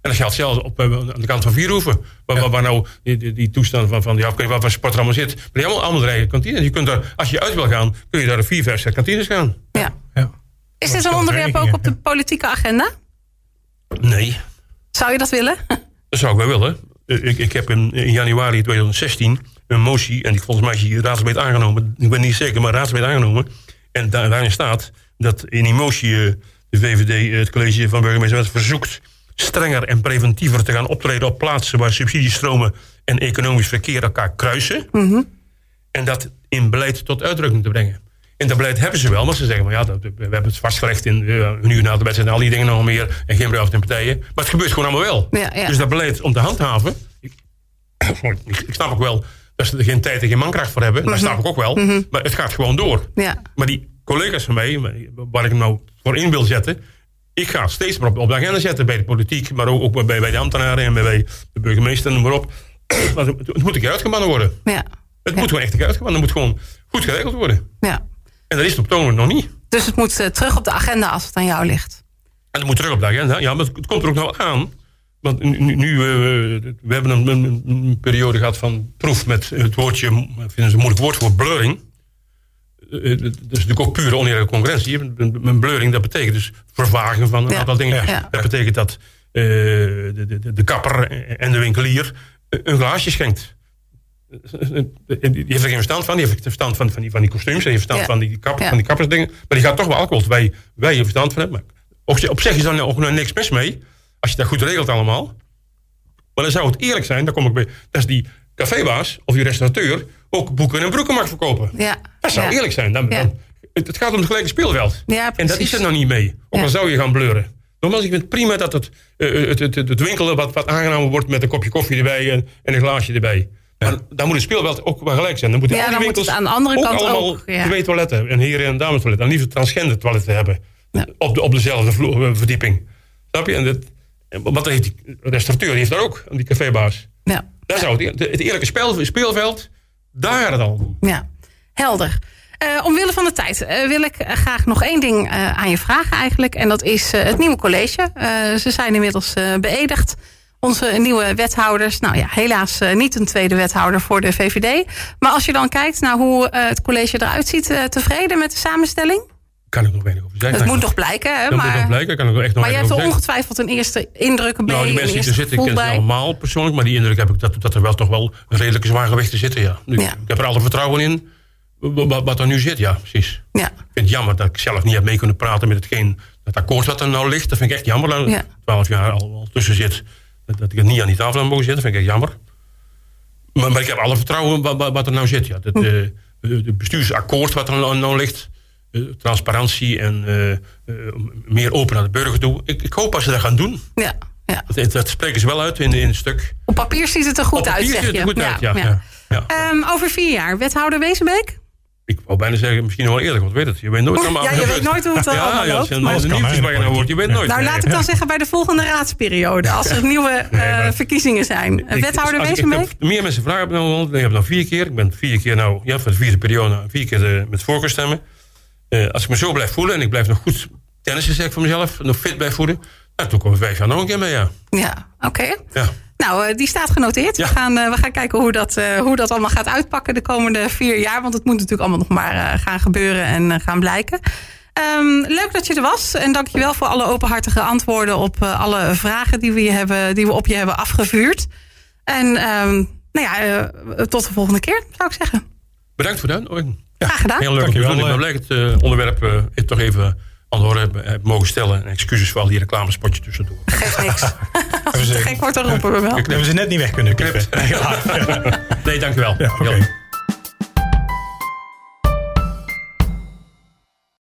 En dat geldt zelfs op, eh, aan de kant van Vierhoeven. Waar, waar, waar nou die, die, die toestand van, van die afkeuring wat voor sport er allemaal zit. Maar die allemaal, allemaal de eigen kantines. Je kunt daar, als je uit wil gaan, kun je daar vier, vijf, zes kantines gaan. Ja. Ja. Is dit een onderwerp ook op de politieke agenda? Nee, Zou je dat willen? dat zou ik wel willen. Eh, Ik, ik heb in, in januari 2016 een motie, en die volgens mij is die raadslid aangenomen. Ik ben niet zeker, maar raadslid aangenomen. En daar, daarin staat dat in die motie eh, de VVD, eh, het college van burgemeester, verzoekt strenger en preventiever te gaan optreden op plaatsen waar subsidiestromen en economisch verkeer elkaar kruisen. En dat in beleid tot uitdrukking te brengen. En dat beleid hebben ze wel, maar ze zeggen, maar ja, dat, we hebben het vastgelegd in eh, een uur na de wedstrijd en al die dingen nog meer. En geen bruiloft in partijen. Maar het gebeurt gewoon allemaal wel. Ja, ja. Dus dat beleid om te handhaven. Ik, [CLEARS THROAT] snap ook wel dat ze er geen tijd en geen mankracht voor hebben. Dat snap ik ook wel. Maar het gaat gewoon door. Ja. Maar die collega's van mij, waar ik hem nou voor in wil zetten. Ik ga steeds maar op, op de agenda zetten bij de politiek, maar ook, ook bij, bij de ambtenaren en bij de burgemeester, noem maar op. [CLEARS THROAT] Maar het, het moet een keer uitgebannen worden. Ja. Het moet gewoon echt een keer uitgebannen. Het moet gewoon goed geregeld worden. ja. En dat is het op het ogenblik nog niet. Dus het moet eh, terug op de agenda als het aan jou ligt. En dat moet terug op de agenda. Ja, maar het, het komt er ook nou aan. Want nu, nu eh, we hebben een, een- een periode gehad van proef met het woordje, ik vind het een moeilijk woord voor blurring. Eh, Dat is natuurlijk ook pure oneerlijke concurrentie. Een, een blurring, dat betekent dus vervagen van een Ja. aantal dingen. Ja. Dat betekent dat de, de, de kapper en de winkelier een glaasje schenkt. Die heeft er geen verstand van. Die heeft verstand van, van, die, van die kostuums. Die heeft verstand Ja. van die, kap, Ja. van die kappersdingen. Maar die gaat toch wel alcohol. Wij, wij hebben verstand van hebben. Op, zich- op zich is daar ook nog niks mis mee. Als je dat goed regelt allemaal. Maar dan zou het eerlijk zijn. Dan kom ik bij. Dat is die cafébaas of die restaurateur ook boeken en broeken mag verkopen. Ja. Dat zou eerlijk zijn. Dan, het, gaat om het gelijke speelveld. Ja, en dat is er nog niet mee. Ook al zou je gaan bleuren. Nogmaals, ik vind het prima dat het, eh, het, het, het, het winkelen wat, wat aangenomen wordt met een kopje koffie erbij en, en een glaasje erbij. Maar dan moet het speelveld ook wel gelijk zijn. Dan moeten Ja, dan moet het aan de andere kant allemaal ook, ja. twee toiletten. En heren- en dames toiletten. En liefst transgender toiletten hebben. Ja. Op, de, op dezelfde vloer, eh, verdieping. Snap je? En dat, en wat heeft die restaurateur die heeft daar ook, die cafébaas. Ja. Daar zou het, eer- het eerlijke speel, speelveld, daar dan. Ja, helder. Eh, omwille van de tijd eh, wil ik graag nog één ding eh, aan je vragen eigenlijk. En dat is het nieuwe college. Eh, ze zijn inmiddels eh, beëdigd. Onze nieuwe wethouders. Nou ja, helaas eh, niet een tweede wethouder voor de VVD. Maar als je dan kijkt naar hoe eh, het college eruit ziet, eh, tevreden met de samenstelling? Kan ik nog weinig over zeggen. Het moet nog blijken, hè? Dat moet nog Maar, blijken. Kan ik nog echt nog maar je hebt er ongetwijfeld een eerste indruk bij. Nou, die mensen die er zitten, ik ken bij. allemaal persoonlijk. Maar die indruk heb ik dat, dat er wel toch wel een redelijke zwaargewichten zitten, ja. Nu, Ja. Ik heb er alle vertrouwen in. Wat, wat er nu zit, ja, precies. Ja, Ik vind het jammer dat ik zelf niet heb mee kunnen praten met hetgeen, het akkoord wat er nou ligt. Dat vind ik echt jammer. Dat Ja. ik twaalf jaar al, al tussen zit. Dat, ik het niet aan die tafel heb mogen zitten, vind ik echt jammer. Maar, maar ik heb alle vertrouwen wat, wat, er nou zit. Ja. Hm. eh, het bestuursakkoord wat er nou, nou ligt. eh, transparantie en eh, eh, meer open naar de burger toe. Ik, ik hoop dat ze dat gaan doen. ja, ja. Dat, dat spreken ze wel uit in, in het stuk. Op papier ziet het er goed Op uit, papier zeg ziet je. het er goed uit, ja. ja. ja. Ehm, over vier jaar, wethouder Wezenbeek? Ik wou bijna zeggen, misschien nog wel eerder, want weet het. Je weet nooit Oeh, allemaal ja, je weet nooit hoe het [LAUGHS] ja, allemaal ja, loopt, als de Alles kan, nieuwtjes waar je nou hoort, je weet nooit. Nou, Nee. laat ik dan [LAUGHS] zeggen bij de volgende raadsperiode. Als er nieuwe [LAUGHS] eh, maar- verkiezingen zijn. Ik- Wethouder als Wezenbeek? heb Meer mensen vragen hebben nou, ik heb nou vier keer. Ik ben vier keer nou, ja, voor de vierde periode, nou, vier keer eh, met voorkeurstemmen. Eh, als ik me zo blijf voelen en ik blijf nog goed tennissen, zeg ik voor mezelf, nog fit blijf voelen, nou, toen komen vijf jaar nog een keer mee, ja. Ja, oké. ja. Nou, eh, die staat genoteerd. Ja. We, gaan, eh, we gaan kijken hoe dat, eh, hoe dat allemaal gaat uitpakken de komende vier jaar. Want het moet natuurlijk allemaal nog maar eh, gaan gebeuren en gaan blijken. Ehm, leuk dat je er was. En dankjewel voor alle openhartige antwoorden op eh, alle vragen die we, je hebben, die we op je hebben afgevuurd. En ehm, nou ja, eh, tot de volgende keer, zou ik zeggen. Bedankt voor de uitnodiging. Graag gedaan. Heel leuk. Dankjewel, Ik ben blij dat het onderwerp eh, toch even aan de orde heb, heb mogen stellen. En excuses voor al die reclamespotjes tussendoor. Geeft niks. Als ze- het gek wordt, dan roepen we wel. We hebben ze net niet weg kunnen knippen. Nee, dankjewel. Ja. Heel-